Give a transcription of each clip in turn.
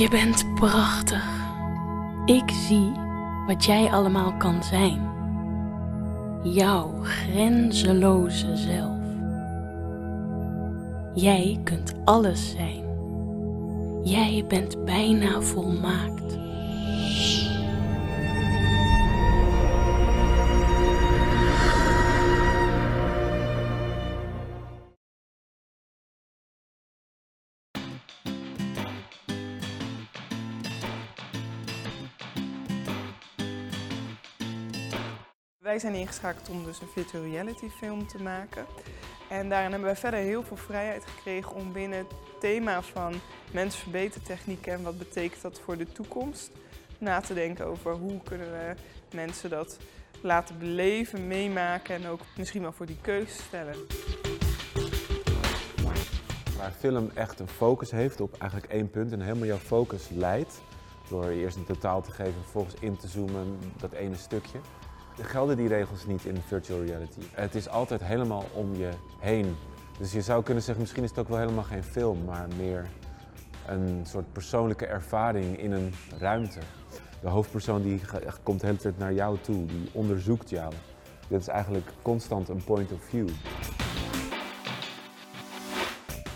Je bent prachtig. Ik zie wat jij allemaal kan zijn. Jouw grenzeloze zelf. Jij kunt alles zijn. Jij bent bijna volmaakt. Zijn ingeschakeld om dus een virtual reality film te maken. En daarin hebben wij verder heel veel vrijheid gekregen om binnen het thema van mensverbetertechnieken en wat betekent dat voor de toekomst na te denken over hoe kunnen we mensen dat laten beleven, meemaken en ook misschien wel voor die keuze stellen. Waar film echt een focus heeft op eigenlijk één punt en helemaal jouw focus leidt, door eerst een totaal te geven, vervolgens in te zoomen, dat ene stukje, gelden die regels niet in virtual reality. Het is altijd helemaal om je heen. Dus je zou kunnen zeggen, misschien is het ook wel helemaal geen film, maar meer een soort persoonlijke ervaring in een ruimte. De hoofdpersoon die komt de hele tijd naar jou toe, die onderzoekt jou. Dit is eigenlijk constant een point of view.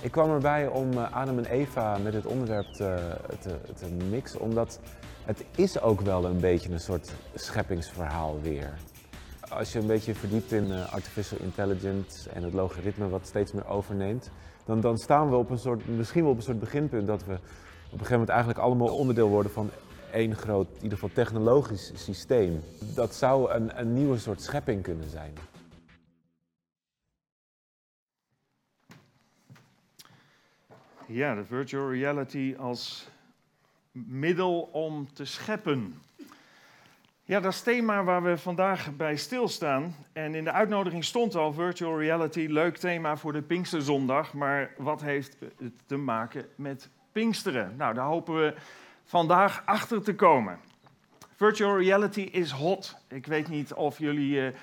Ik kwam erbij om eh, Adam en Eva met dit onderwerp te mixen, omdat het is ook wel een beetje een soort scheppingsverhaal weer. Als je een beetje verdiept in eh, artificial intelligence en het logaritme wat steeds meer overneemt, dan, dan staan we op een soort, misschien wel op een soort beginpunt dat we op een gegeven moment eigenlijk allemaal onderdeel worden van één groot, in ieder geval technologisch systeem. Dat zou een, een nieuwe soort schepping kunnen zijn. Ja, de virtual reality als middel om te scheppen. Ja, dat is het thema waar we vandaag bij stilstaan. En in de uitnodiging stond al virtual reality, leuk thema voor de Pinksterzondag. Maar wat heeft het te maken met Pinksteren? Nou, daar hopen we vandaag achter te komen. Virtual reality is hot. Ik weet niet of jullie eh, eh,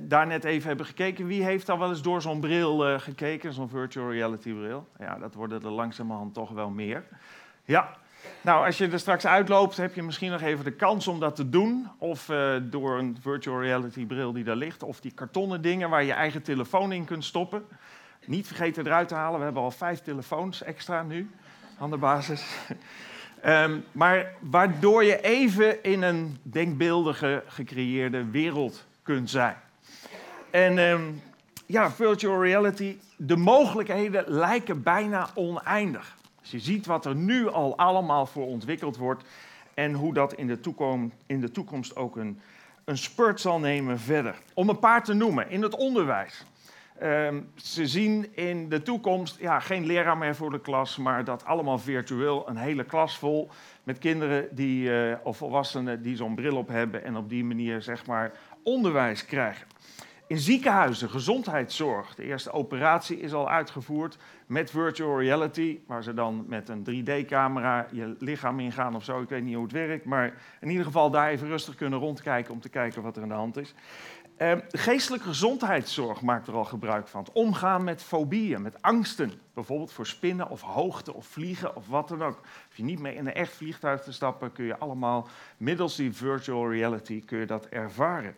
daar net even hebben gekeken. Wie heeft al wel eens door zo'n bril eh, gekeken, zo'n virtual reality bril? Ja, dat worden er langzamerhand toch wel meer. Ja, nou, als je er straks uitloopt, heb je misschien nog even de kans om dat te doen. Of eh, door een virtual reality bril die daar ligt. Of die kartonnen dingen waar je eigen telefoon in kunt stoppen. Niet vergeten eruit te halen. We hebben al vijf telefoons extra nu aan de basis. Ehm, maar waardoor je even in een denkbeeldige, gecreëerde wereld kunt zijn. En ehm, ja, virtual reality, de mogelijkheden lijken bijna oneindig. Je ziet wat er nu al allemaal voor ontwikkeld wordt en hoe dat in de toekomst, in de toekomst ook een, een spurt zal nemen verder. Om een paar te noemen, in het onderwijs. Ehm, ze zien in de toekomst ja, geen leraar meer voor de klas, maar dat allemaal virtueel. Een hele klas vol met kinderen die, eh, of volwassenen die zo'n bril op hebben en op die manier zeg maar, onderwijs krijgen. In ziekenhuizen, gezondheidszorg. De eerste operatie is al uitgevoerd met virtual reality, waar ze dan met een 3D-camera je lichaam ingaan of zo. Ik weet niet hoe het werkt, maar in ieder geval daar even rustig kunnen rondkijken om te kijken wat er aan de hand is. Eh, geestelijke gezondheidszorg maakt er al gebruik van. Het omgaan met fobieën, met angsten. Bijvoorbeeld voor spinnen of hoogte of vliegen of wat dan ook. Als je niet meer in een echt vliegtuig te stappen, kun je allemaal middels die virtual reality kun je dat ervaren.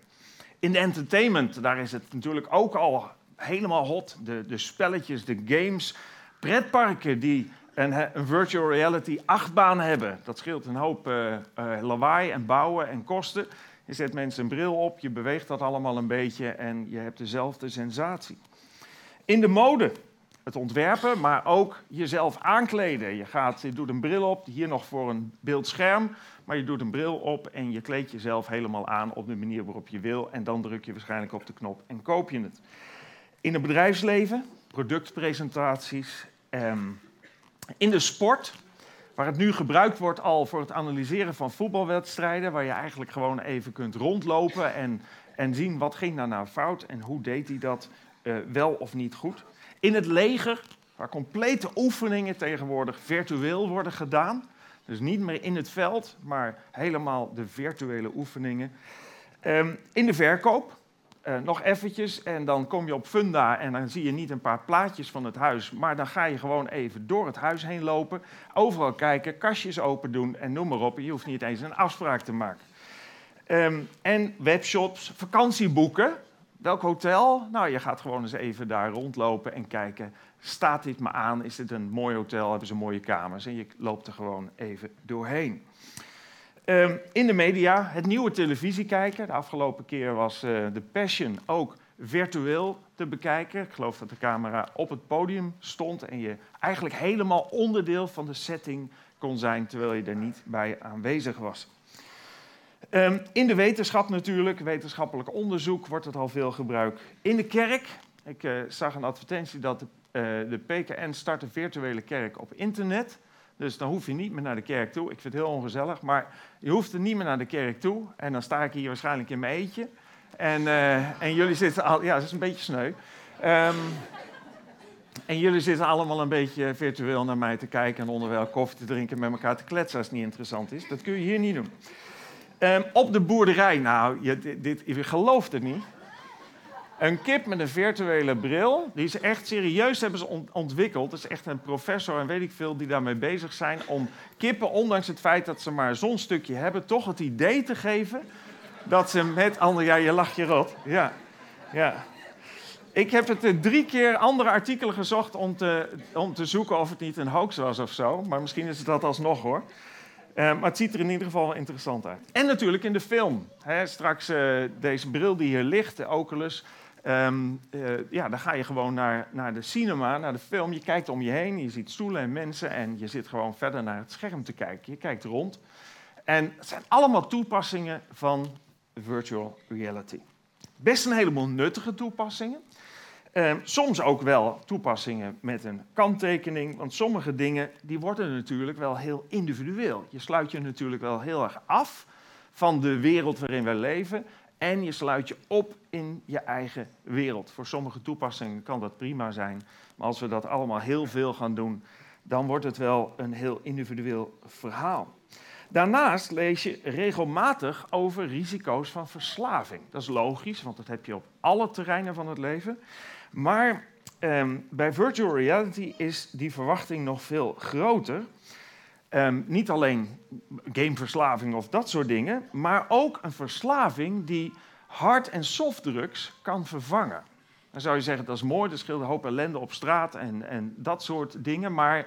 In de entertainment, daar is het natuurlijk ook al helemaal hot. De, de spelletjes, de games, pretparken die een, virtual reality achtbaan hebben. Dat scheelt een hoop uh, lawaai en bouwen en kosten. Je zet mensen een bril op, je beweegt dat allemaal een beetje en je hebt dezelfde sensatie. In de mode, het ontwerpen, maar ook jezelf aankleden. Je, gaat, je doet een bril op, hier nog voor een beeldscherm, maar je doet een bril op en je kleedt jezelf helemaal aan op de manier waarop je wil. En dan druk je waarschijnlijk op de knop en koop je het. In het bedrijfsleven, productpresentaties. Eh, in de sport, waar het nu gebruikt wordt al voor het analyseren van voetbalwedstrijden, waar je eigenlijk gewoon even kunt rondlopen en, en zien wat ging daar nou fout en hoe deed hij dat uh, wel of niet goed. In het leger, waar complete oefeningen tegenwoordig virtueel worden gedaan. Dus niet meer in het veld, maar helemaal de virtuele oefeningen. Um, in de verkoop, eh, nog eventjes en dan kom je op Funda en dan zie je niet een paar plaatjes van het huis, maar dan ga je gewoon even door het huis heen lopen, overal kijken, kastjes open doen en noem maar op. Je hoeft niet eens een afspraak te maken. Ehm, en webshops, vakantieboeken. Welk hotel? Nou, je gaat gewoon eens even daar rondlopen en kijken. Staat dit me aan? Is dit een mooi hotel? Hebben ze mooie kamers? En je loopt er gewoon even doorheen. Ehm, in de media, het nieuwe televisie kijken. De afgelopen keer was uh, The Passion ook virtueel te bekijken. Ik geloof dat de camera op het podium stond en je eigenlijk helemaal onderdeel van de setting kon zijn, terwijl je er niet bij aanwezig was. Um, in de wetenschap natuurlijk, wetenschappelijk onderzoek, wordt het al veel gebruikt. In de kerk, ik uh, zag een advertentie dat de, uh, de PKN start een virtuele kerk op internet. Dus dan hoef je niet meer naar de kerk toe. Ik vind het heel ongezellig, maar je hoeft er niet meer naar de kerk toe. En dan sta ik hier waarschijnlijk in mijn eentje. En, uh, en jullie zitten al, ja, dat is een beetje sneu. Um, en jullie zitten allemaal een beetje virtueel naar mij te kijken en onderwijl koffie te drinken met elkaar te kletsen als het niet interessant is. Dat kun je hier niet doen. Um, op de boerderij, nou, je, dit, dit, gelooft het niet. Een kip met een virtuele bril, die is echt serieus hebben ze ontwikkeld. Het is echt een professor en weet ik veel die daarmee bezig zijn om kippen, ondanks het feit dat ze maar zo'n stukje hebben, toch het idee te geven dat ze met andere... Ja, je lacht je rot. Ja, ja. Ik heb het eh, drie keer andere artikelen gezocht om te, om te zoeken of het niet een hoax was of zo. Maar misschien is het dat alsnog hoor. Uh, maar het ziet er in ieder geval interessant uit. En natuurlijk in de film. Hè, straks uh, deze bril die hier ligt, de Oculus. Um, uh, ja, dan ga je gewoon naar, naar de cinema, naar de film. Je kijkt om je heen, je ziet stoelen en mensen en je zit gewoon verder naar het scherm te kijken. Je kijkt rond. En het zijn allemaal toepassingen van virtual reality. Best een heleboel nuttige toepassingen. Uh, soms ook wel toepassingen met een kanttekening, want sommige dingen die worden natuurlijk wel heel individueel. Je sluit je natuurlijk wel heel erg af van de wereld waarin wij leven en je sluit je op in je eigen wereld. Voor sommige toepassingen kan dat prima zijn, maar als we dat allemaal heel veel gaan doen, dan wordt het wel een heel individueel verhaal. Daarnaast lees je regelmatig over risico's van verslaving. Dat is logisch, want dat heb je op alle terreinen van het leven. Maar um, bij virtual reality is die verwachting nog veel groter. Um, niet alleen gameverslaving of dat soort dingen, maar ook een verslaving die hard- en softdrugs kan vervangen. Dan zou je zeggen, dat is mooi, er scheelt een hoop ellende op straat en, en dat soort dingen. Maar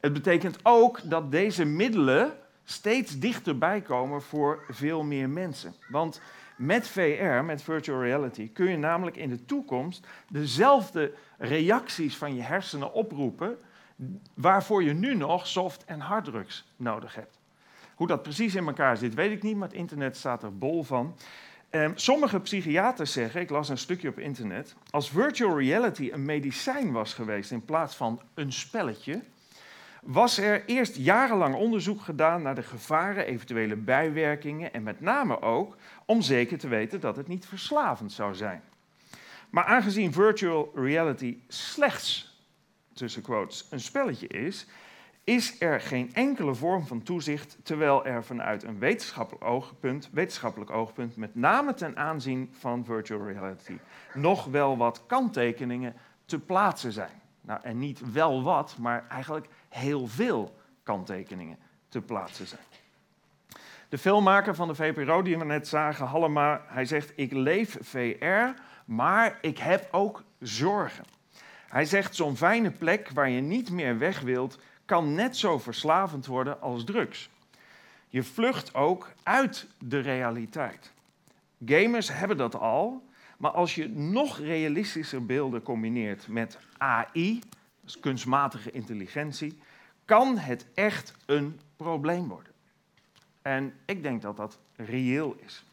het betekent ook dat deze middelen steeds dichterbij komen voor veel meer mensen. Want met VR, met virtual reality, kun je namelijk in de toekomst dezelfde reacties van je hersenen oproepen waarvoor je nu nog soft- en harddrugs nodig hebt. Hoe dat precies in elkaar zit, weet ik niet, maar het internet staat er bol van. Um, sommige psychiaters zeggen, ik las een stukje op internet, als virtual reality een medicijn was geweest in plaats van een spelletje, was er eerst jarenlang onderzoek gedaan naar de gevaren, eventuele bijwerkingen en met name ook om zeker te weten dat het niet verslavend zou zijn. Maar aangezien virtual reality slechts, tussen quotes, een spelletje is, is er geen enkele vorm van toezicht, terwijl er vanuit een wetenschappelijk oogpunt, wetenschappelijk oogpunt met name ten aanzien van virtual reality, nog wel wat kanttekeningen te plaatsen zijn. Nou, en niet wel wat, maar eigenlijk heel veel kanttekeningen te plaatsen zijn. De filmmaker van de VPRO die we net zagen, Hallema, hij zegt: Ik leef VR, maar ik heb ook zorgen. Hij zegt: Zo'n fijne plek waar je niet meer weg wilt, kan net zo verslavend worden als drugs. Je vlucht ook uit de realiteit. Gamers hebben dat al, maar als je nog realistischer beelden combineert met AI, dus kunstmatige intelligentie, kan het echt een probleem worden. En ik denk dat dat reëel is.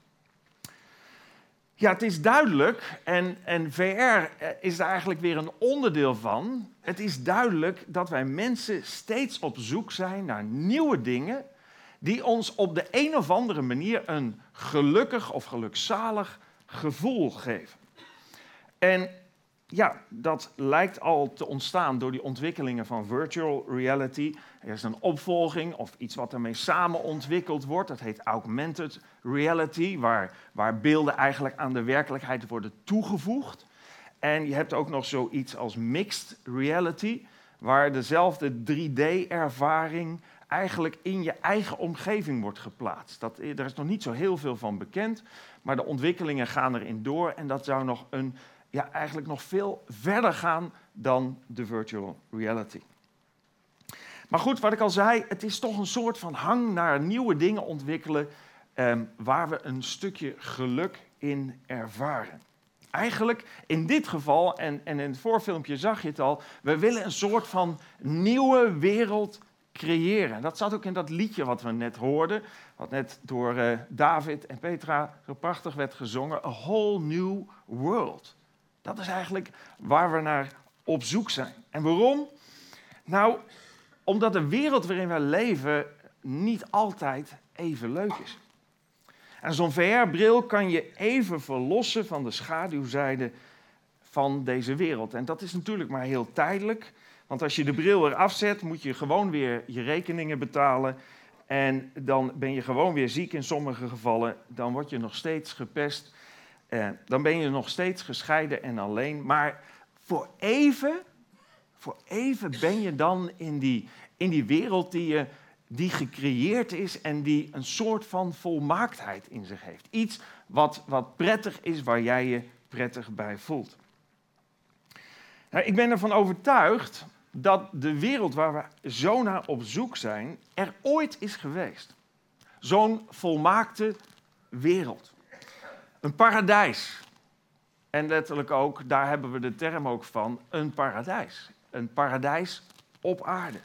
Ja, het is duidelijk, en, en VR eh, is daar eigenlijk weer een onderdeel van. Het is duidelijk dat wij mensen steeds op zoek zijn naar nieuwe dingen die ons op de een of andere manier een gelukkig of gelukzalig gevoel geven. En ja, dat lijkt al te ontstaan door die ontwikkelingen van virtual reality. Er is een opvolging of iets wat ermee samen ontwikkeld wordt. Dat heet augmented reality, waar, waar beelden eigenlijk aan de werkelijkheid worden toegevoegd. En je hebt ook nog zoiets als mixed reality, waar dezelfde 3D-ervaring eigenlijk in je eigen omgeving wordt geplaatst. Dat, er is nog niet zo heel veel van bekend, maar de ontwikkelingen gaan erin door en dat zou nog een, ja, eigenlijk nog veel verder gaan dan de virtual reality. Maar goed, wat ik al zei, het is toch een soort van hang naar nieuwe dingen ontwikkelen eh, waar we een stukje geluk in ervaren. Eigenlijk in dit geval, en, en in het voorfilmpje zag je het al, we willen een soort van nieuwe wereld creëren. Dat zat ook in dat liedje wat we net hoorden, wat net door uh, David en Petra zo prachtig werd gezongen. A whole new world. Dat is eigenlijk waar we naar op zoek zijn. En waarom? Nou, omdat de wereld waarin we leven niet altijd even leuk is. En zo'n VR-bril kan je even verlossen van de schaduwzijde van deze wereld. En dat is natuurlijk maar heel tijdelijk. Want als je de bril eraf zet, moet je gewoon weer je rekeningen betalen. En dan ben je gewoon weer ziek in sommige gevallen. Dan word je nog steeds gepest. Eh, dan ben je nog steeds gescheiden en alleen. Maar voor even, voor even ben je dan in die, in die wereld die, je, die gecreëerd is en die een soort van volmaaktheid in zich heeft. Iets wat, wat prettig is, waar jij je prettig bij voelt. Nou, ik ben ervan overtuigd dat de wereld waar we zo naar op zoek zijn, er ooit is geweest. Zo'n volmaakte wereld. Een paradijs. En letterlijk ook, daar hebben we de term ook van, een paradijs. Een paradijs op aarde.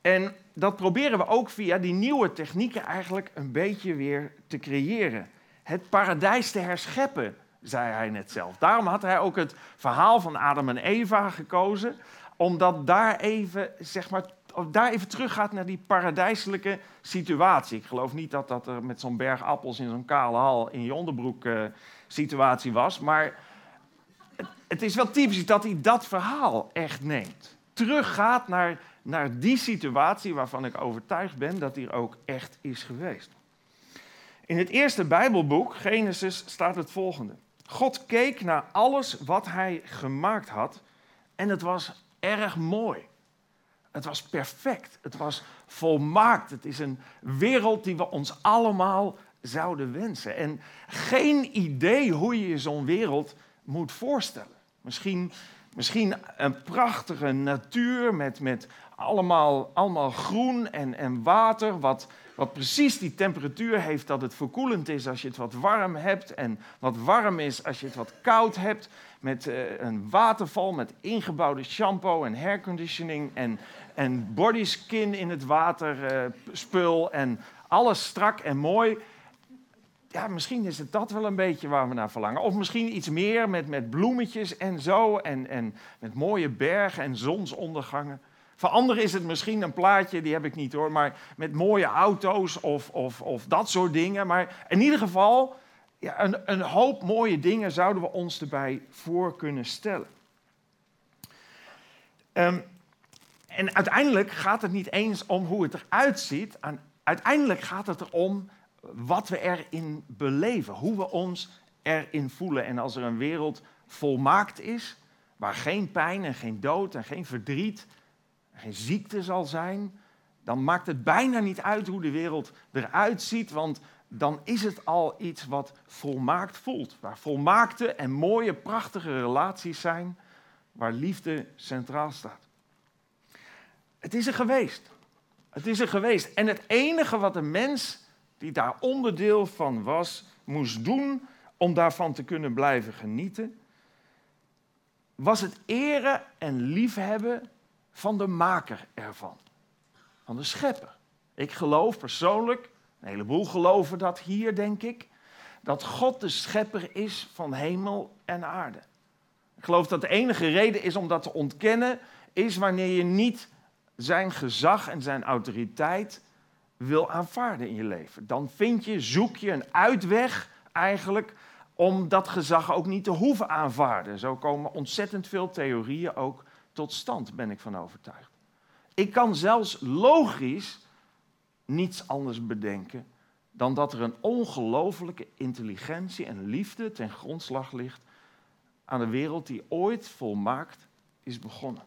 En dat proberen we ook via die nieuwe technieken eigenlijk een beetje weer te creëren. Het paradijs te herscheppen, zei hij net zelf. Daarom had hij ook het verhaal van Adam en Eva gekozen omdat daar even, zeg maar, daar even teruggaat naar die paradijselijke situatie. Ik geloof niet dat dat er met zo'n berg appels in zo'n kale hal in je onderbroek uh, situatie was. Maar het, het, is wel typisch dat hij dat verhaal echt neemt. Teruggaat naar, naar die situatie waarvan ik overtuigd ben dat die er ook echt is geweest. In het eerste Bijbelboek, Genesis, staat het volgende. God keek naar alles wat hij gemaakt had en het was erg mooi. Het was perfect. Het was volmaakt. Het is een wereld die we ons allemaal zouden wensen. En geen idee hoe je je zo'n wereld moet voorstellen. Misschien, misschien een prachtige natuur met, met allemaal, allemaal groen en, en water, wat, wat precies die temperatuur heeft dat het verkoelend is als je het wat warm hebt en wat warm is als je het wat koud hebt. Met uh, een waterval met ingebouwde shampoo en hairconditioning en, en bodyskin in het waterspul uh, en alles strak en mooi. Ja, misschien is het dat wel een beetje waar we naar verlangen. Of misschien iets meer met, met bloemetjes en zo en, en met mooie bergen en zonsondergangen. Voor anderen is het misschien een plaatje, die heb ik niet hoor, maar met mooie auto's of, of, of dat soort dingen. Maar in ieder geval, ja, een, een hoop mooie dingen zouden we ons erbij voor kunnen stellen. Um, en uiteindelijk gaat het niet eens om hoe het eruit ziet. Uiteindelijk gaat het erom wat we erin beleven, hoe we ons erin voelen. En als er een wereld volmaakt is, waar geen pijn en geen dood en geen verdriet geen ziekte zal zijn, dan maakt het bijna niet uit hoe de wereld eruit ziet, want dan is het al iets wat volmaakt voelt. Waar volmaakte en mooie, prachtige relaties zijn, waar liefde centraal staat. Het is er geweest. Het is er geweest. En het enige wat de mens die daar onderdeel van was, moest doen om daarvan te kunnen blijven genieten, was het eren en liefhebben van de maker ervan. Van de schepper. Ik geloof persoonlijk, een heleboel geloven dat hier, denk ik, dat God de schepper is van hemel en aarde. Ik geloof dat de enige reden is om dat te ontkennen, is wanneer je niet zijn gezag en zijn autoriteit wil aanvaarden in je leven. Dan vind je, zoek je een uitweg eigenlijk om dat gezag ook niet te hoeven aanvaarden. Zo komen ontzettend veel theorieën ook tot stand, ben ik van overtuigd. Ik kan zelfs logisch niets anders bedenken dan dat er een ongelofelijke intelligentie en liefde ten grondslag ligt aan de wereld die ooit volmaakt is begonnen.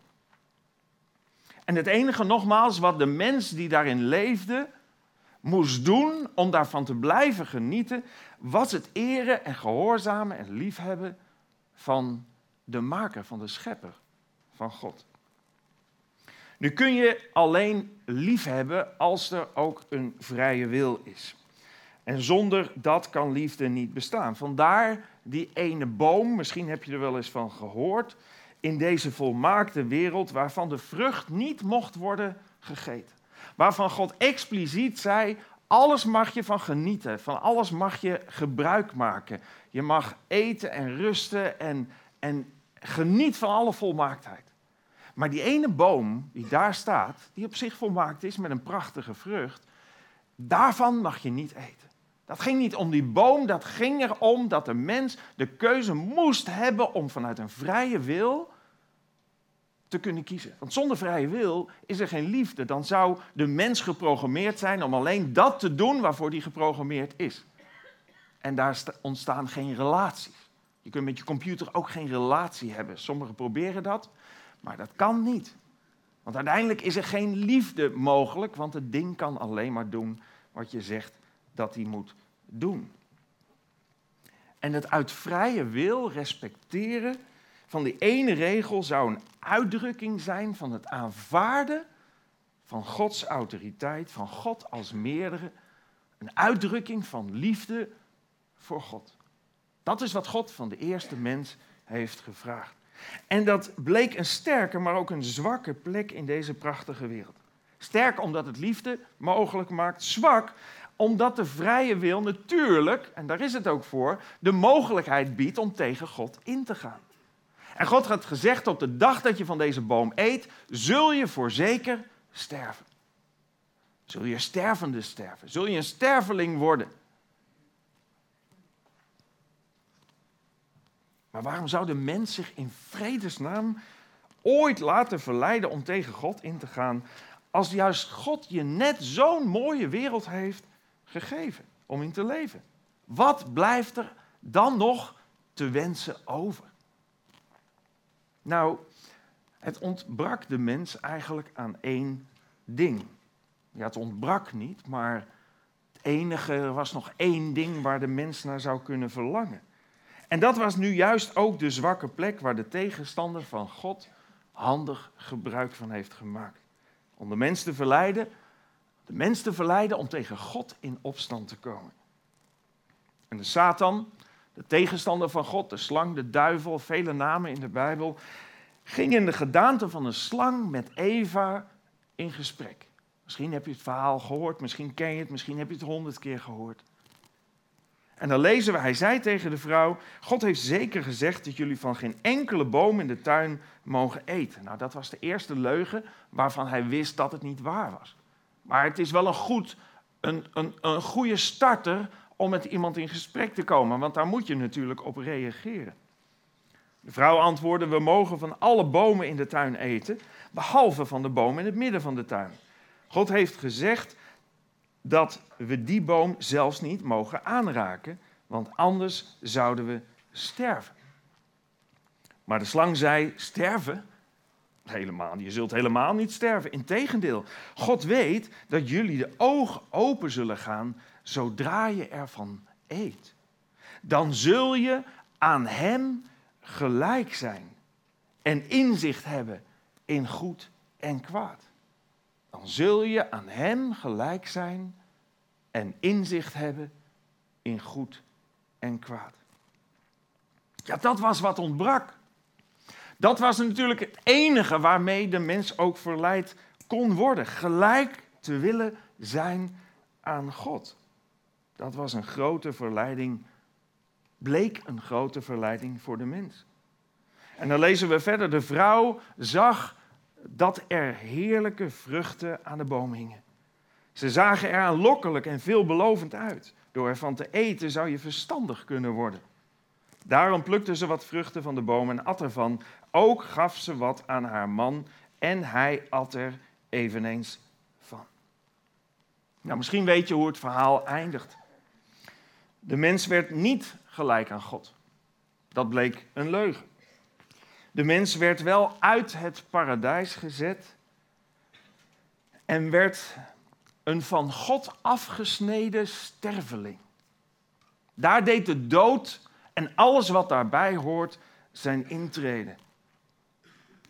En het enige nogmaals wat de mens die daarin leefde moest doen om daarvan te blijven genieten, was het eren en gehoorzamen en liefhebben van de maker, van de schepper, van God. Nu kun je alleen liefhebben als er ook een vrije wil is. En zonder dat kan liefde niet bestaan. Vandaar die ene boom, misschien heb je er wel eens van gehoord, in deze volmaakte wereld waarvan de vrucht niet mocht worden gegeten. Waarvan God expliciet zei, alles mag je van genieten, van alles mag je gebruik maken. Je mag eten en rusten en, en geniet van alle volmaaktheid. Maar die ene boom die daar staat, die op zich volmaakt is met een prachtige vrucht, daarvan mag je niet eten. Dat ging niet om die boom, dat ging erom dat de mens de keuze moest hebben om vanuit een vrije wil te kunnen kiezen. Want zonder vrije wil is er geen liefde. Dan zou de mens geprogrammeerd zijn om alleen dat te doen waarvoor die geprogrammeerd is. En daar ontstaan geen relaties. Je kunt met je computer ook geen relatie hebben. Sommigen proberen dat, maar dat kan niet. Want uiteindelijk is er geen liefde mogelijk, want het ding kan alleen maar doen wat je zegt dat hij moet doen. En het uit vrije wil respecteren van die ene regel zou een uitdrukking zijn van het aanvaarden van Gods autoriteit, van God als meerdere. Een uitdrukking van liefde voor God. Dat is wat God van de eerste mens heeft gevraagd. En dat bleek een sterke, maar ook een zwakke plek in deze prachtige wereld. Sterk omdat het liefde mogelijk maakt, zwak omdat de vrije wil natuurlijk, en daar is het ook voor, de mogelijkheid biedt om tegen God in te gaan. En God had gezegd, op de dag dat je van deze boom eet, zul je voorzeker sterven. Zul je stervende sterven. Zul je een sterveling worden. Maar waarom zou de mens zich in vredesnaam ooit laten verleiden om tegen God in te gaan, als juist God je net zo'n mooie wereld heeft gegeven om in te leven? Wat blijft er dan nog te wensen over? Nou, het ontbrak de mens eigenlijk aan één ding. Ja, het ontbrak niet, maar het enige, er was nog één ding waar de mens naar zou kunnen verlangen. En dat was nu juist ook de zwakke plek waar de tegenstander van God handig gebruik van heeft gemaakt. Om de mens te verleiden, de mens te verleiden om tegen God in opstand te komen. En de Satan, de tegenstander van God, de slang, de duivel, vele namen in de Bijbel, ging in de gedaante van een slang met Eva in gesprek. Misschien heb je het verhaal gehoord, misschien ken je het, misschien heb je het honderd keer gehoord. En dan lezen we, hij zei tegen de vrouw, God heeft zeker gezegd dat jullie van geen enkele boom in de tuin mogen eten. Nou, dat was de eerste leugen waarvan hij wist dat het niet waar was. Maar het is wel een, goed, een, een, een goede starter om met iemand in gesprek te komen, want daar moet je natuurlijk op reageren. De vrouw antwoordde: We mogen van alle bomen in de tuin eten, behalve van de boom in het midden van de tuin. God heeft gezegd dat we die boom zelfs niet mogen aanraken, want anders zouden we sterven. Maar de slang zei: Sterven? Helemaal, je zult helemaal niet sterven. Integendeel, God weet dat jullie de ogen open zullen gaan zodra je ervan eet. Dan zul je aan Hem gelijk zijn en inzicht hebben in goed en kwaad. Dan zul je aan Hem gelijk zijn en inzicht hebben in goed en kwaad. Ja, dat was wat ontbrak. Dat was natuurlijk het enige waarmee de mens ook verleid kon worden. Gelijk te willen zijn aan God. Dat was een grote verleiding, bleek een grote verleiding voor de mens. En dan lezen we verder, de vrouw zag dat er heerlijke vruchten aan de boom hingen. Ze zagen er aanlokkelijk en veelbelovend uit. Door ervan te eten zou je verstandig kunnen worden. Daarom plukte ze wat vruchten van de boom en at ervan. Ook gaf ze wat aan haar man en hij at er eveneens van. Nou, misschien weet je hoe het verhaal eindigt. De mens werd niet gelijk aan God. Dat bleek een leugen. De mens werd wel uit het paradijs gezet en werd een van God afgesneden sterveling. Daar deed de dood en alles wat daarbij hoort zijn intrede.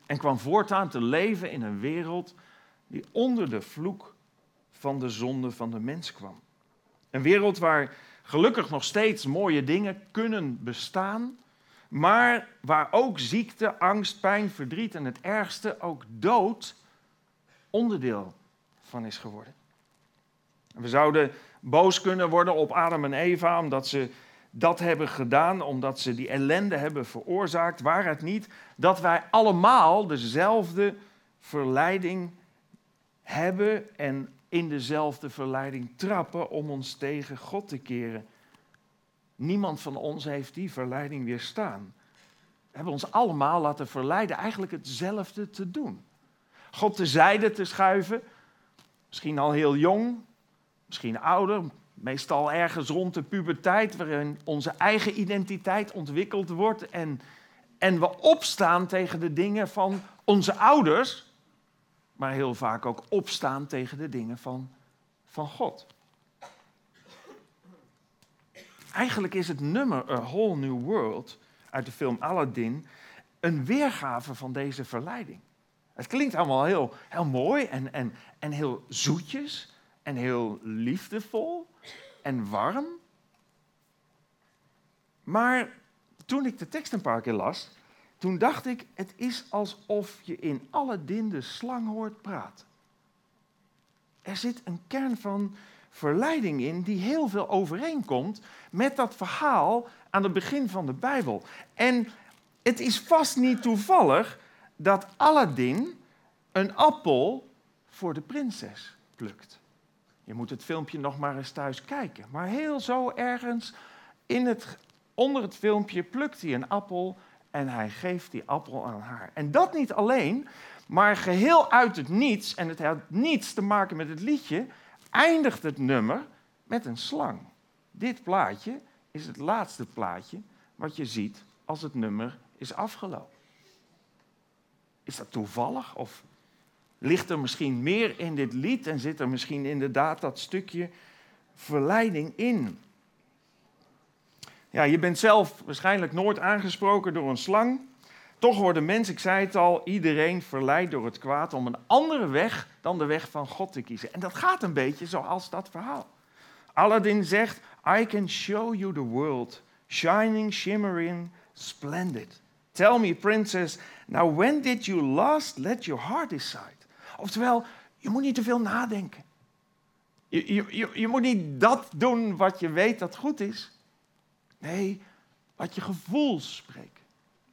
En kwam voortaan te leven in een wereld die onder de vloek van de zonde van de mens kwam. Een wereld waar gelukkig nog steeds mooie dingen kunnen bestaan, maar waar ook ziekte, angst, pijn, verdriet en het ergste, ook dood, onderdeel van is geworden. We zouden boos kunnen worden op Adam en Eva omdat ze dat hebben gedaan, omdat ze die ellende hebben veroorzaakt. Waar het niet dat wij allemaal dezelfde verleiding hebben en in dezelfde verleiding trappen om ons tegen God te keren. Niemand van ons heeft die verleiding weerstaan. We hebben ons allemaal laten verleiden eigenlijk hetzelfde te doen. God tezijde te schuiven, misschien al heel jong, misschien ouder, meestal ergens rond de puberteit, waarin onze eigen identiteit ontwikkeld wordt en, en we opstaan tegen de dingen van onze ouders, maar heel vaak ook opstaan tegen de dingen van, van God. Eigenlijk is het nummer A Whole New World uit de film Aladdin een weergave van deze verleiding. Het klinkt allemaal heel, heel mooi en, en, en heel zoetjes en heel liefdevol en warm. Maar toen ik de tekst een paar keer las, toen dacht ik, het is alsof je in Aladdin de slang hoort praten. Er zit een kern van verleiding in die heel veel overeenkomt met dat verhaal aan het begin van de Bijbel. En het is vast niet toevallig dat Aladdin een appel voor de prinses plukt. Je moet het filmpje nog maar eens thuis kijken. Maar heel zo ergens in het, onder het filmpje plukt hij een appel en hij geeft die appel aan haar. En dat niet alleen, maar geheel uit het niets, en het had niets te maken met het liedje, eindigt het nummer met een slang. Dit plaatje is het laatste plaatje wat je ziet als het nummer is afgelopen. Is dat toevallig of ligt er misschien meer in dit lied en zit er misschien inderdaad dat stukje verleiding in? Ja, je bent zelf waarschijnlijk nooit aangesproken door een slang. Toch worden mensen, ik zei het al, iedereen verleid door het kwaad om een andere weg dan de weg van God te kiezen. En dat gaat een beetje zoals dat verhaal. Aladdin zegt, I can show you the world, shining, shimmering, splendid. Tell me, princess, now when did you last let your heart decide? Oftewel, je moet niet te veel nadenken. Je, je, je, je moet niet dat doen wat je weet dat goed is. Nee, wat je gevoel spreekt.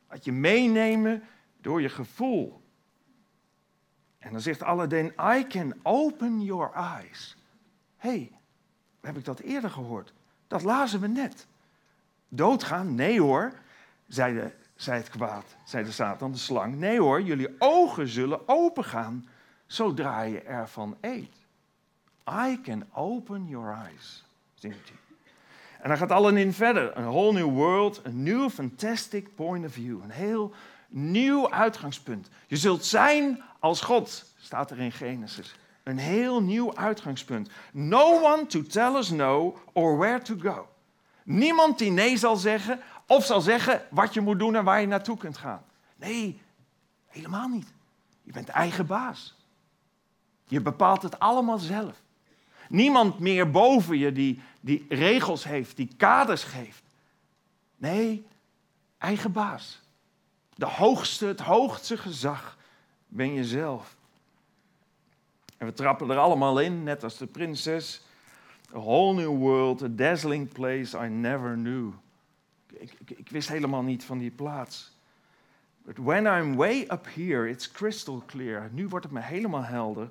Wat je meenemen door je gevoel. En dan zegt Aladdin, I can open your eyes. Hé, hey, heb ik dat eerder gehoord? Dat lazen we net. Doodgaan? Nee hoor, zei, de, zei het kwaad, zei de Satan, de slang. Nee hoor, jullie ogen zullen opengaan zodra je ervan eet. I can open your eyes, zingt hij. En dan gaat Aladdin verder. Een whole new world, een new fantastic point of view. Een heel nieuw uitgangspunt. Je zult zijn als God, staat er in Genesis. Een heel nieuw uitgangspunt. No one to tell us no or where to go. Niemand die nee zal zeggen of zal zeggen wat je moet doen en waar je naartoe kunt gaan. Nee, helemaal niet. Je bent eigen baas. Je bepaalt het allemaal zelf. Niemand meer boven je die, die regels heeft, die kaders geeft. Nee, eigen baas. De hoogste, het hoogste gezag ben je zelf. En we trappen er allemaal in, net als de prinses. A whole new world, a dazzling place I never knew. Ik, ik, ik wist helemaal niet van die plaats. But when I'm way up here, it's crystal clear. Nu wordt het me helemaal helder.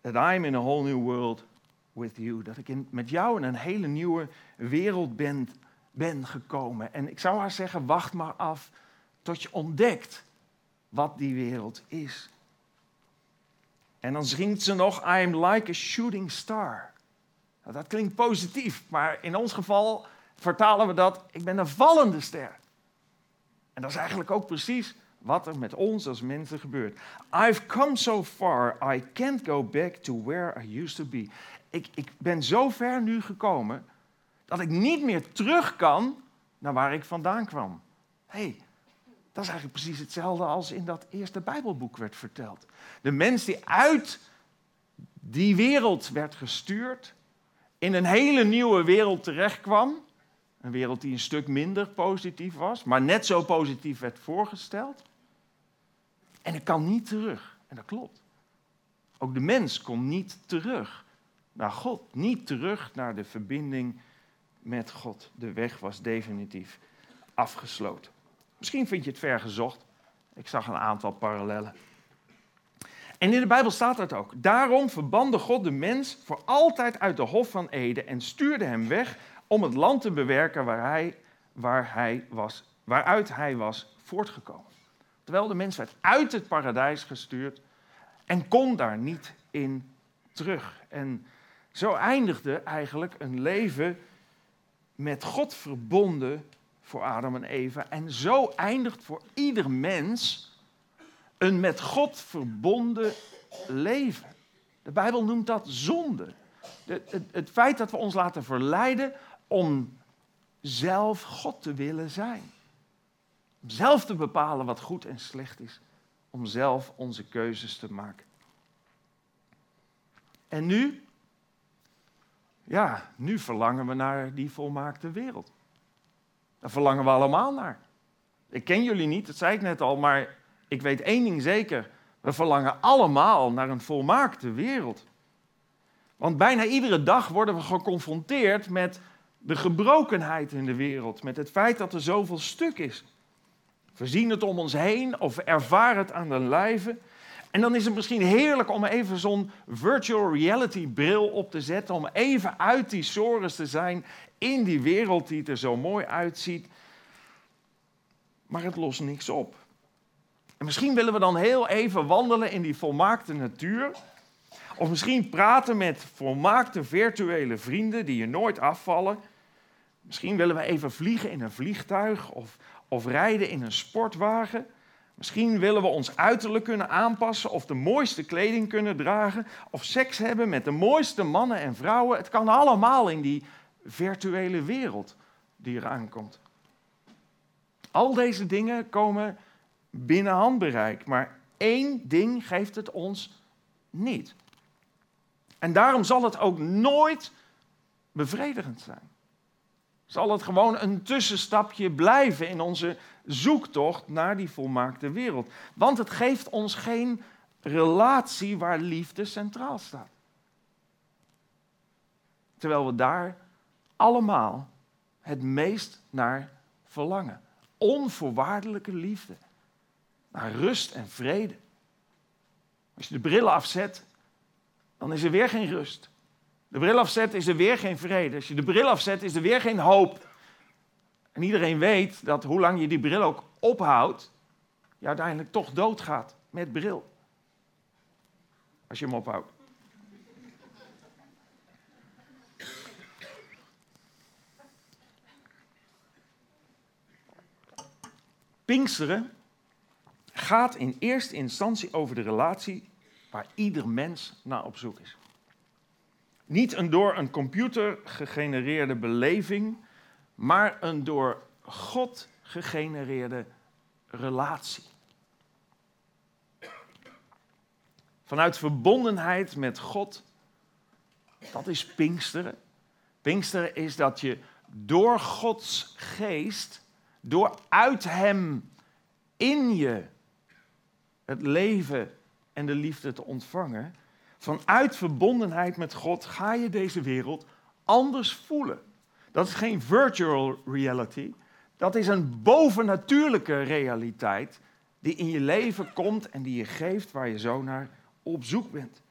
That I'm in a whole new world with you. Dat ik met jou in een hele nieuwe wereld ben, ben gekomen. En ik zou haar zeggen, wacht maar af tot je ontdekt wat die wereld is. En dan zingt ze nog, I am like a shooting star. Nou, dat klinkt positief, maar in ons geval vertalen we dat, ik ben een vallende ster. En dat is eigenlijk ook precies wat er met ons als mensen gebeurt. I've come so far, I can't go back to where I used to be. Ik, ik ben zo ver nu gekomen dat ik niet meer terug kan naar waar ik vandaan kwam. hey, dat is eigenlijk precies hetzelfde als in dat eerste Bijbelboek werd verteld. De mens die uit die wereld werd gestuurd, in een hele nieuwe wereld terechtkwam. Een wereld die een stuk minder positief was, maar net zo positief werd voorgesteld. En ik kan niet terug. En dat klopt. Ook de mens kon niet terug naar God, niet terug naar de verbinding met God. De weg was definitief afgesloten. Misschien vind je het ver gezocht. Ik zag een aantal parallellen. En in de Bijbel staat dat ook. Daarom verbande God de mens voor altijd uit de Hof van Eden en stuurde hem weg om het land te bewerken waar hij, waar hij was, waaruit hij was voortgekomen. Terwijl de mens werd uit het paradijs gestuurd en kon daar niet in terug. En zo eindigde eigenlijk een leven met God verbonden voor Adam en Eva. En zo eindigt voor ieder mens een met God verbonden leven. De Bijbel noemt dat zonde. De, het, het feit dat we ons laten verleiden om zelf God te willen zijn. Om zelf te bepalen wat goed en slecht is. Om zelf onze keuzes te maken. En nu? Ja, nu verlangen we naar die volmaakte wereld. Daar verlangen we allemaal naar. Ik ken jullie niet, dat zei ik net al, maar ik weet één ding zeker. We verlangen allemaal naar een volmaakte wereld. Want bijna iedere dag worden we geconfronteerd met de gebrokenheid in de wereld. Met het feit dat er zoveel stuk is. We zien het om ons heen of ervaren het aan de lijve. En dan is het misschien heerlijk om even zo'n virtual reality bril op te zetten. Om even uit die sores te zijn in die wereld die er zo mooi uitziet. Maar het lost niks op. En misschien willen we dan heel even wandelen in die volmaakte natuur. Of misschien praten met volmaakte virtuele vrienden die je nooit afvallen. Misschien willen we even vliegen in een vliegtuig of, of rijden in een sportwagen. Misschien willen we ons uiterlijk kunnen aanpassen of de mooiste kleding kunnen dragen. Of seks hebben met de mooiste mannen en vrouwen. Het kan allemaal in die virtuele wereld die eraan komt. Al deze dingen komen binnen handbereik. Maar één ding geeft het ons niet. En daarom zal het ook nooit bevredigend zijn. Zal het gewoon een tussenstapje blijven in onze zoektocht naar die volmaakte wereld. Want het geeft ons geen relatie waar liefde centraal staat. Terwijl we daar allemaal het meest naar verlangen. Onvoorwaardelijke liefde naar rust en vrede. Als je de bril afzet, dan is er weer geen rust. De bril afzet, is er weer geen vrede. Als je de bril afzet, is er weer geen hoop. En iedereen weet dat hoe lang je die bril ook ophoudt, je uiteindelijk toch doodgaat met bril. Als je hem ophoudt. Pinksteren gaat in eerste instantie over de relatie waar ieder mens naar op zoek is. Niet een door een computer gegenereerde beleving, maar een door God gegenereerde relatie. Vanuit verbondenheid met God, dat is Pinksteren. Pinksteren is dat je door Gods geest, door uit Hem in je het leven en de liefde te ontvangen, vanuit verbondenheid met God ga je deze wereld anders voelen. Dat is geen virtual reality, dat is een bovennatuurlijke realiteit die in je leven komt en die je geeft waar je zo naar op zoek bent.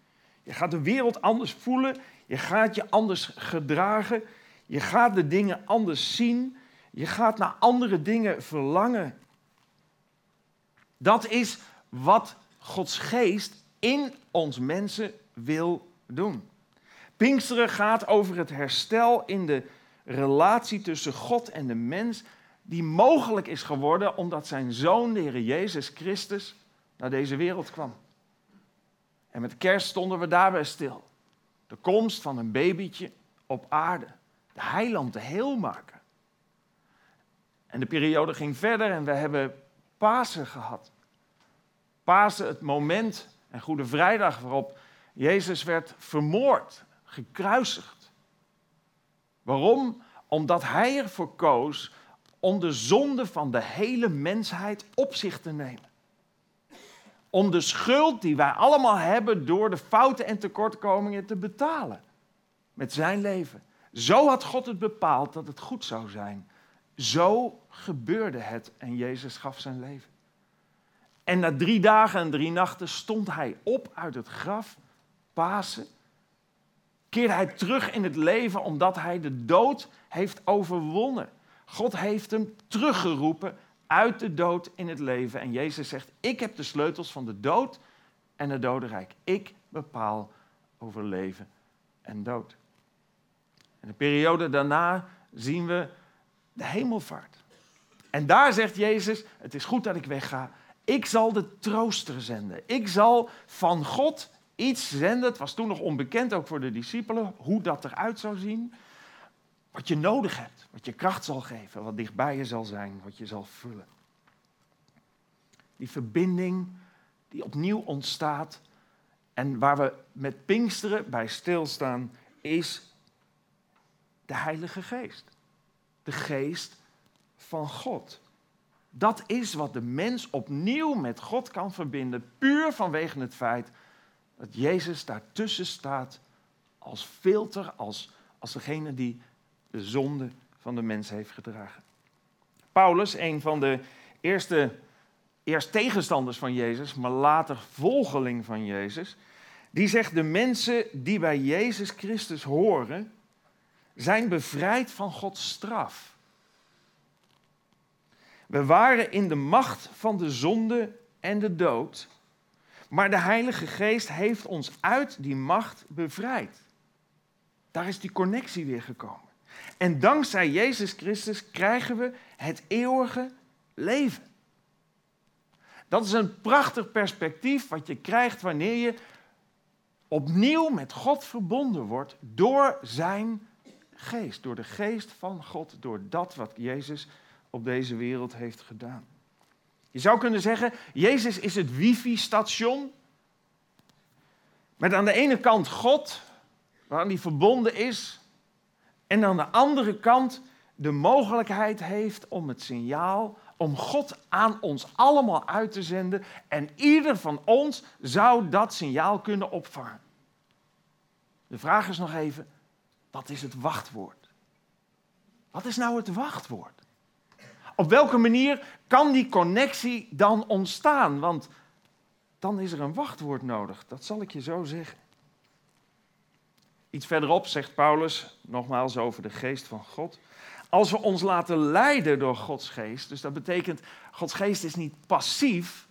Je gaat de wereld anders voelen, je gaat je anders gedragen, je gaat de dingen anders zien Je gaat naar andere dingen verlangen. Dat is wat Gods geest in ons mensen wil doen. Pinksteren gaat over het herstel in de relatie tussen God en de mens, die mogelijk is geworden omdat zijn zoon, de Heer Jezus Christus, naar deze wereld kwam. En met kerst stonden we daarbij stil. De komst van een babytje op aarde. De heiland, de heelmaker. En de periode ging verder en we hebben Pasen gehad. Pasen, het moment en Goede Vrijdag waarop Jezus werd vermoord, gekruisigd. Waarom? Omdat hij ervoor koos om de zonde van de hele mensheid op zich te nemen. Om de schuld die wij allemaal hebben door de fouten en tekortkomingen te betalen. Met zijn leven. Zo had God het bepaald dat het goed zou zijn. Zo gebeurde het en Jezus gaf zijn leven. En na drie dagen en drie nachten stond hij op uit het graf, Pasen. Keerde hij terug in het leven omdat hij de dood heeft overwonnen. God heeft hem teruggeroepen uit de dood in het leven. En Jezus zegt, ik heb de sleutels van de dood en het dodenrijk. Ik bepaal over leven en dood. En de periode daarna zien we de hemelvaart. En daar zegt Jezus, het is goed dat ik wegga. Ik zal de trooster zenden. Ik zal van God iets zenden. Het was toen nog onbekend, ook voor de discipelen, hoe dat eruit zou zien. Wat je nodig hebt, wat je kracht zal geven, wat dichtbij je zal zijn, wat je zal vullen. Die verbinding die opnieuw ontstaat en waar we met Pinksteren bij stilstaan, is de Heilige Geest. De Geest van God. Dat is wat de mens opnieuw met God kan verbinden, puur vanwege het feit dat Jezus daartussen staat als filter, als, als degene die de zonde van de mens heeft gedragen. Paulus, een van de eerste, eerst tegenstanders van Jezus, maar later volgeling van Jezus, die zegt de mensen die bij Jezus Christus horen, zijn bevrijd van Gods straf. We waren in de macht van de zonde en de dood, maar de Heilige Geest heeft ons uit die macht bevrijd. Daar is die connectie weer gekomen. En dankzij Jezus Christus krijgen we het eeuwige leven. Dat is een prachtig perspectief wat je krijgt wanneer je opnieuw met God verbonden wordt door zijn geest, door de geest van God, door dat wat Jezus op deze wereld heeft gedaan. Je zou kunnen zeggen, Jezus is het wifi-station. Met aan de ene kant God, waar hij verbonden is. En aan de andere kant de mogelijkheid heeft om het signaal, om God aan ons allemaal uit te zenden. En ieder van ons zou dat signaal kunnen opvangen. De vraag is nog even, wat is het wachtwoord? Wat is nou het wachtwoord? Op welke manier kan die connectie dan ontstaan? Want dan is er een wachtwoord nodig. Dat zal ik je zo zeggen. Iets verderop zegt Paulus, nogmaals over de geest van God. Als we ons laten leiden door Gods geest, dus dat betekent, Gods geest is niet passief,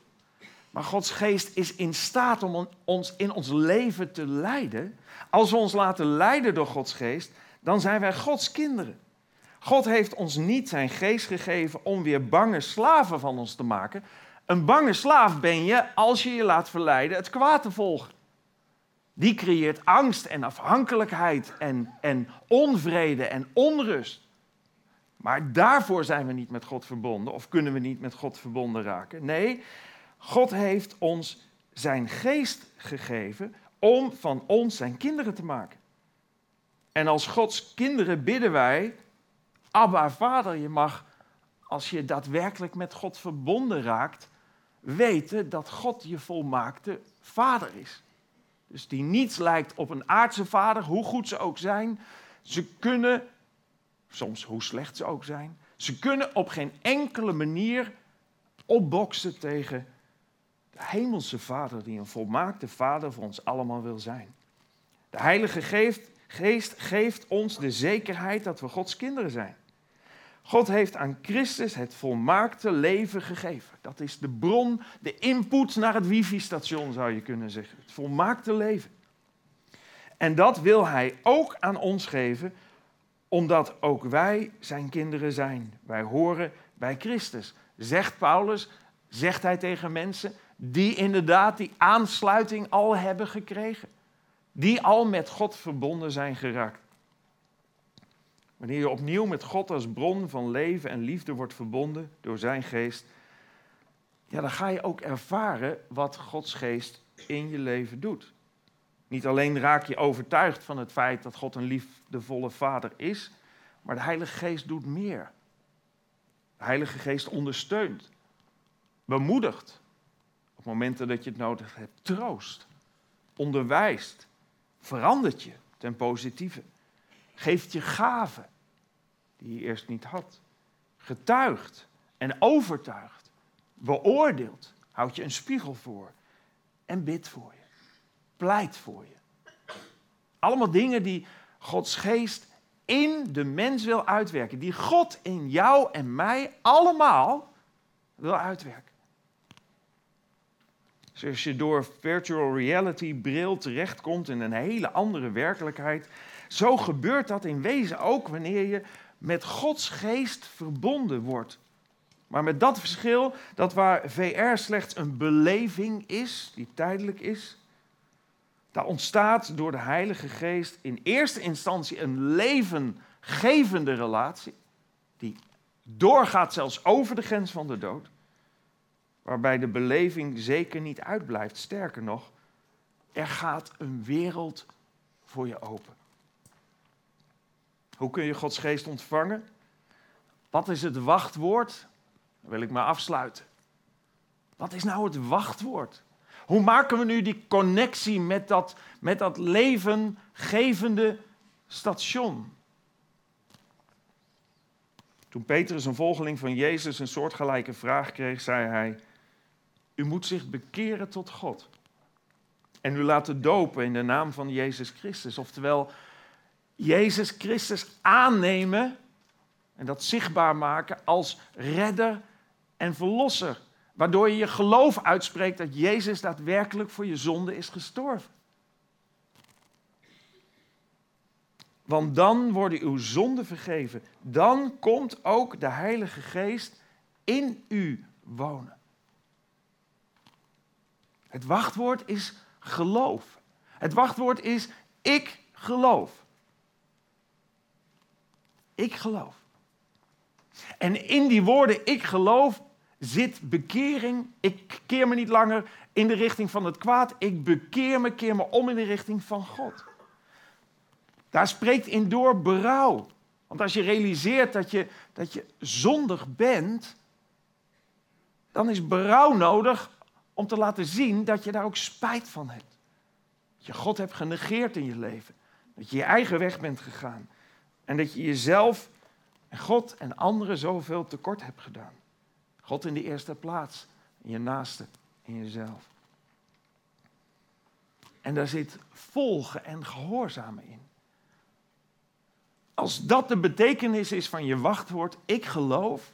maar Gods geest is in staat om ons in ons leven te leiden. Als we ons laten leiden door Gods geest, dan zijn wij Gods kinderen. God heeft ons niet zijn geest gegeven om weer bange slaven van ons te maken. Een bange slaaf ben je als je je laat verleiden het kwaad te volgen. Die creëert angst en afhankelijkheid en, en onvrede en onrust. Maar daarvoor zijn we niet met God verbonden of kunnen we niet met God verbonden raken. Nee, God heeft ons zijn geest gegeven om van ons zijn kinderen te maken. En als Gods kinderen bidden wij, Abba Vader, je mag, als je daadwerkelijk met God verbonden raakt, weten dat God je volmaakte vader is. Dus die niets lijkt op een aardse vader, hoe goed ze ook zijn. Ze kunnen, soms hoe slecht ze ook zijn, ze kunnen op geen enkele manier opboksen tegen de hemelse vader die een volmaakte vader voor ons allemaal wil zijn. De Heilige Geest, Geest geeft ons de zekerheid dat we Gods kinderen zijn. God heeft aan Christus het volmaakte leven gegeven. Dat is de bron, de input naar het wifi-station zou je kunnen zeggen. Het volmaakte leven. En dat wil hij ook aan ons geven, omdat ook wij zijn kinderen zijn. Wij horen bij Christus. Zegt Paulus, zegt hij tegen mensen die inderdaad die aansluiting al hebben gekregen. Die al met God verbonden zijn geraakt. Wanneer je opnieuw met God als bron van leven en liefde wordt verbonden door zijn geest, ja, dan ga je ook ervaren wat Gods geest in je leven doet. Niet alleen raak je overtuigd van het feit dat God een liefdevolle vader is, maar de Heilige Geest doet meer. De Heilige Geest ondersteunt, bemoedigt, op momenten dat je het nodig hebt, troost, onderwijst, verandert je ten positieve, geeft je gaven die je eerst niet had, getuigt en overtuigt, beoordeelt, houdt je een spiegel voor en bidt voor je pleit voor je. Allemaal dingen die Gods geest in de mens wil uitwerken. Die God in jou en mij allemaal wil uitwerken. Dus als je door virtual reality bril terechtkomt in een hele andere werkelijkheid, zo gebeurt dat in wezen ook wanneer je met Gods geest verbonden wordt. Maar met dat verschil dat waar VR slechts een beleving is, die tijdelijk is, daar ontstaat door de Heilige Geest in eerste instantie een levengevende relatie, die doorgaat zelfs over de grens van de dood, waarbij de beleving zeker niet uitblijft. Sterker nog, er gaat een wereld voor je open. Hoe kun je Gods Geest ontvangen? Wat is het wachtwoord? Dan wil ik maar afsluiten. Wat is nou het wachtwoord? Hoe maken we nu die connectie met dat, met dat levengevende station? Toen Petrus, een volgeling van Jezus, een soortgelijke vraag kreeg, zei hij: U moet zich bekeren tot God. En u laten dopen in de naam van Jezus Christus. Oftewel, Jezus Christus aannemen en dat zichtbaar maken als redder en verlosser. Waardoor je je geloof uitspreekt dat Jezus daadwerkelijk voor je zonde is gestorven. Want dan worden uw zonden vergeven. Dan komt ook de Heilige Geest in u wonen. Het wachtwoord is geloof. Het wachtwoord is ik geloof. Ik geloof. En in die woorden ik geloof zit bekering. Ik keer me niet langer in de richting van het kwaad. Ik bekeer me, keer me om in de richting van God. Daar spreekt in door berouw. Want als je realiseert dat je, dat je zondig bent, dan is berouw nodig om te laten zien dat je daar ook spijt van hebt. Dat je God hebt genegeerd in je leven. Dat je je eigen weg bent gegaan. En dat je jezelf en God en anderen zoveel tekort hebt gedaan. God in de eerste plaats, je naaste, in jezelf. En daar zit volgen en gehoorzamen in. Als dat de betekenis is van je wachtwoord, ik geloof,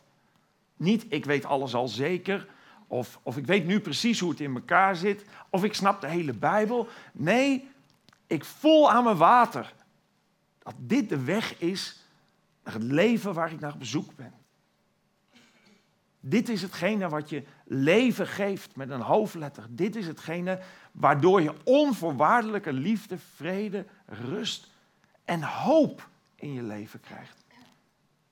niet ik weet alles al zeker, of, of ik weet nu precies hoe het in elkaar zit, of ik snap de hele Bijbel. Nee, ik voel aan mijn water dat dit de weg is naar het leven waar ik naar op bezoek ben. Dit is hetgene wat je leven geeft met een hoofdletter. Dit is hetgene waardoor je onvoorwaardelijke liefde, vrede, rust en hoop in je leven krijgt.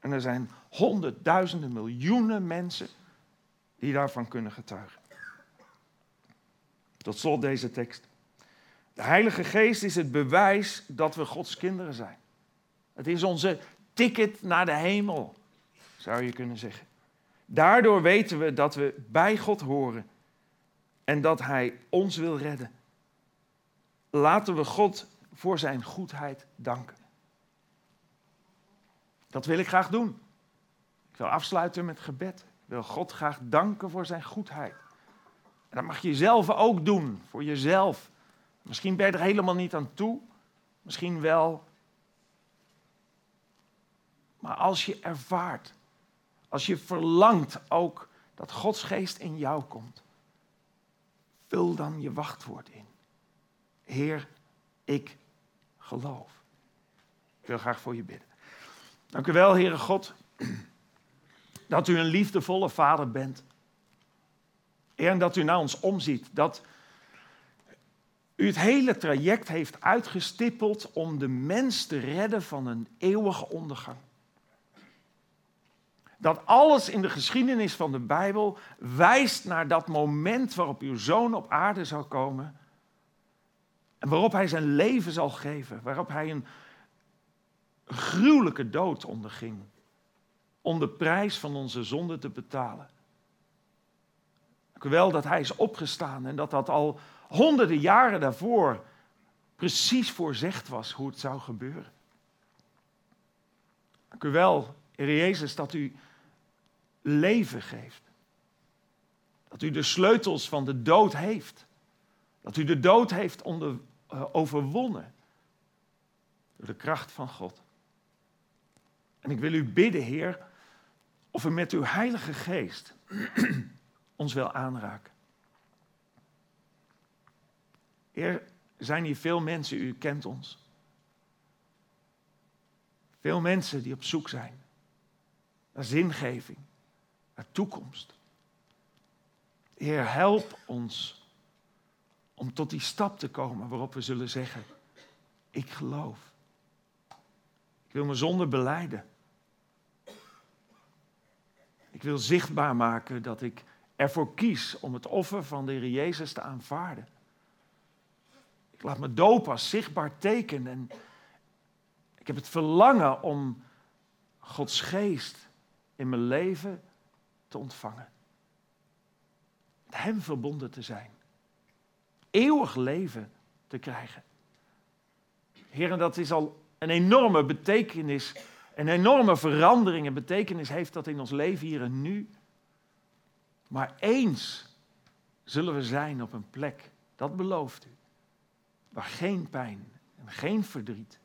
En er zijn honderdduizenden, miljoenen mensen die daarvan kunnen getuigen. Tot slot deze tekst. De Heilige Geest is het bewijs dat we Gods kinderen zijn. Het is onze ticket naar de hemel, zou je kunnen zeggen. Daardoor weten we dat we bij God horen en dat Hij ons wil redden. Laten we God voor Zijn goedheid danken. Dat wil ik graag doen. Ik wil afsluiten met gebed. Ik wil God graag danken voor Zijn goedheid. En dat mag je zelf ook doen, voor jezelf. Misschien ben je er helemaal niet aan toe, misschien wel. Maar als je ervaart als je verlangt ook dat Gods geest in jou komt, vul dan je wachtwoord in. Heer, ik geloof. Ik wil graag voor je bidden. Dank u wel, Heere God, dat u een liefdevolle vader bent. En dat u naar ons omziet. Dat u het hele traject heeft uitgestippeld om de mens te redden van een eeuwige ondergang. Dat alles in de geschiedenis van de Bijbel wijst naar dat moment waarop uw zoon op aarde zal komen. En waarop hij zijn leven zal geven. Waarop hij een gruwelijke dood onderging. Om de prijs van onze zonde te betalen. Wel dat hij is opgestaan en dat dat al honderden jaren daarvoor precies voorzegd was hoe het zou gebeuren. Dank u wel, Heer Jezus, dat u leven geeft. Dat u de sleutels van de dood heeft. Dat u de dood heeft onder, uh, overwonnen. Door de kracht van God. En ik wil u bidden, Heer, of u met uw Heilige Geest ons wil aanraken. Heer, zijn hier veel mensen, u kent ons. Veel mensen die op zoek zijn naar zingeving, naar toekomst. Heer, help ons om tot die stap te komen waarop we zullen zeggen, ik geloof. Ik wil me zonder beleiden. Ik wil zichtbaar maken dat ik ervoor kies om het offer van de Heer Jezus te aanvaarden. Ik laat me dopen als zichtbaar teken en ik heb het verlangen om Gods geest in mijn leven te ontvangen. Met Hem verbonden te zijn. Eeuwig leven te krijgen. Heer, dat is al een enorme betekenis, een enorme verandering en betekenis heeft dat in ons leven hier en nu. Maar eens zullen we zijn op een plek, dat belooft u, waar geen pijn en geen verdriet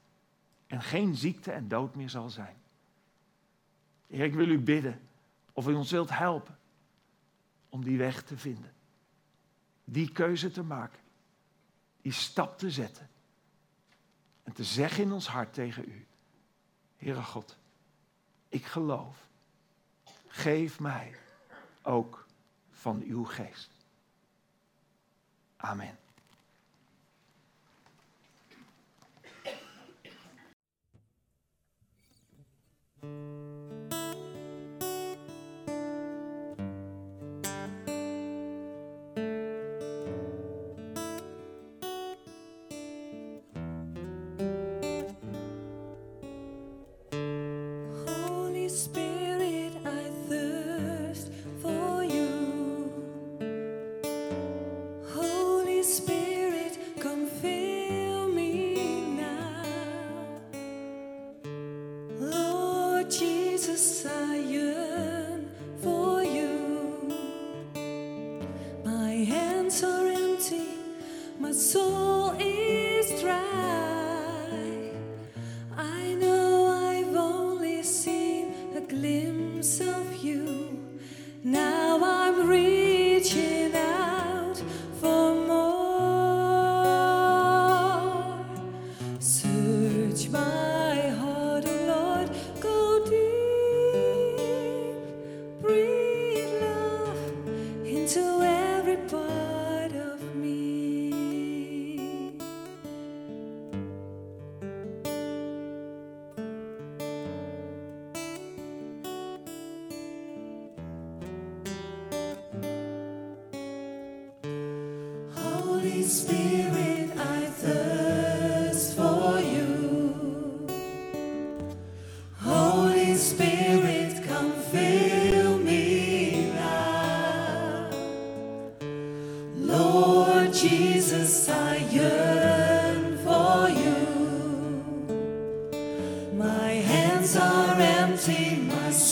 en geen ziekte en dood meer zal zijn. Heer, ik wil u bidden of u ons wilt helpen om die weg te vinden. Die keuze te maken. Die stap te zetten. En te zeggen in ons hart tegen u. Heere God, ik geloof. Geef mij ook van uw geest. Amen.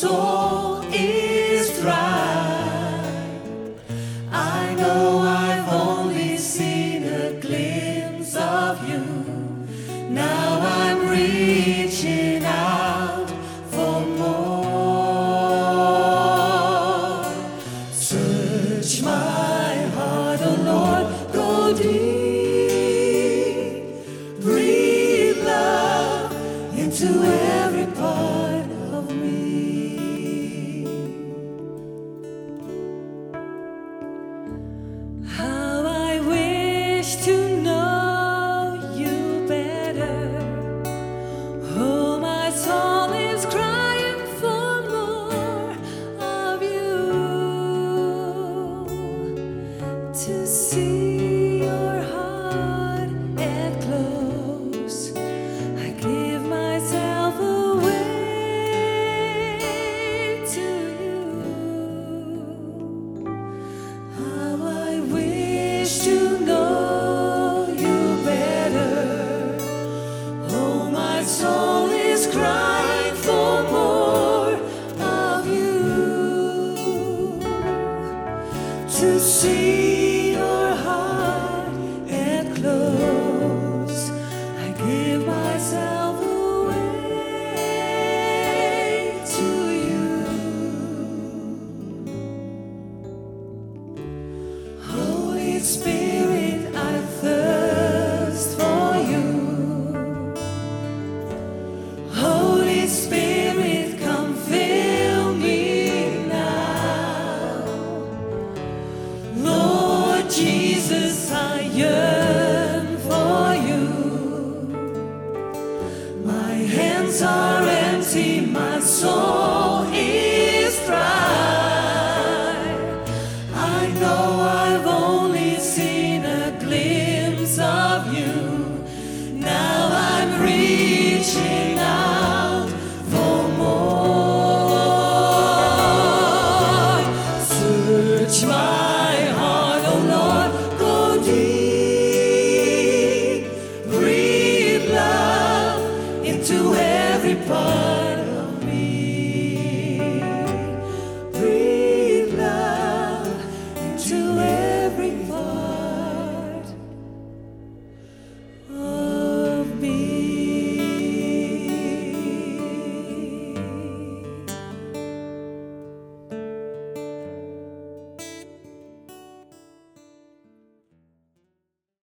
sou.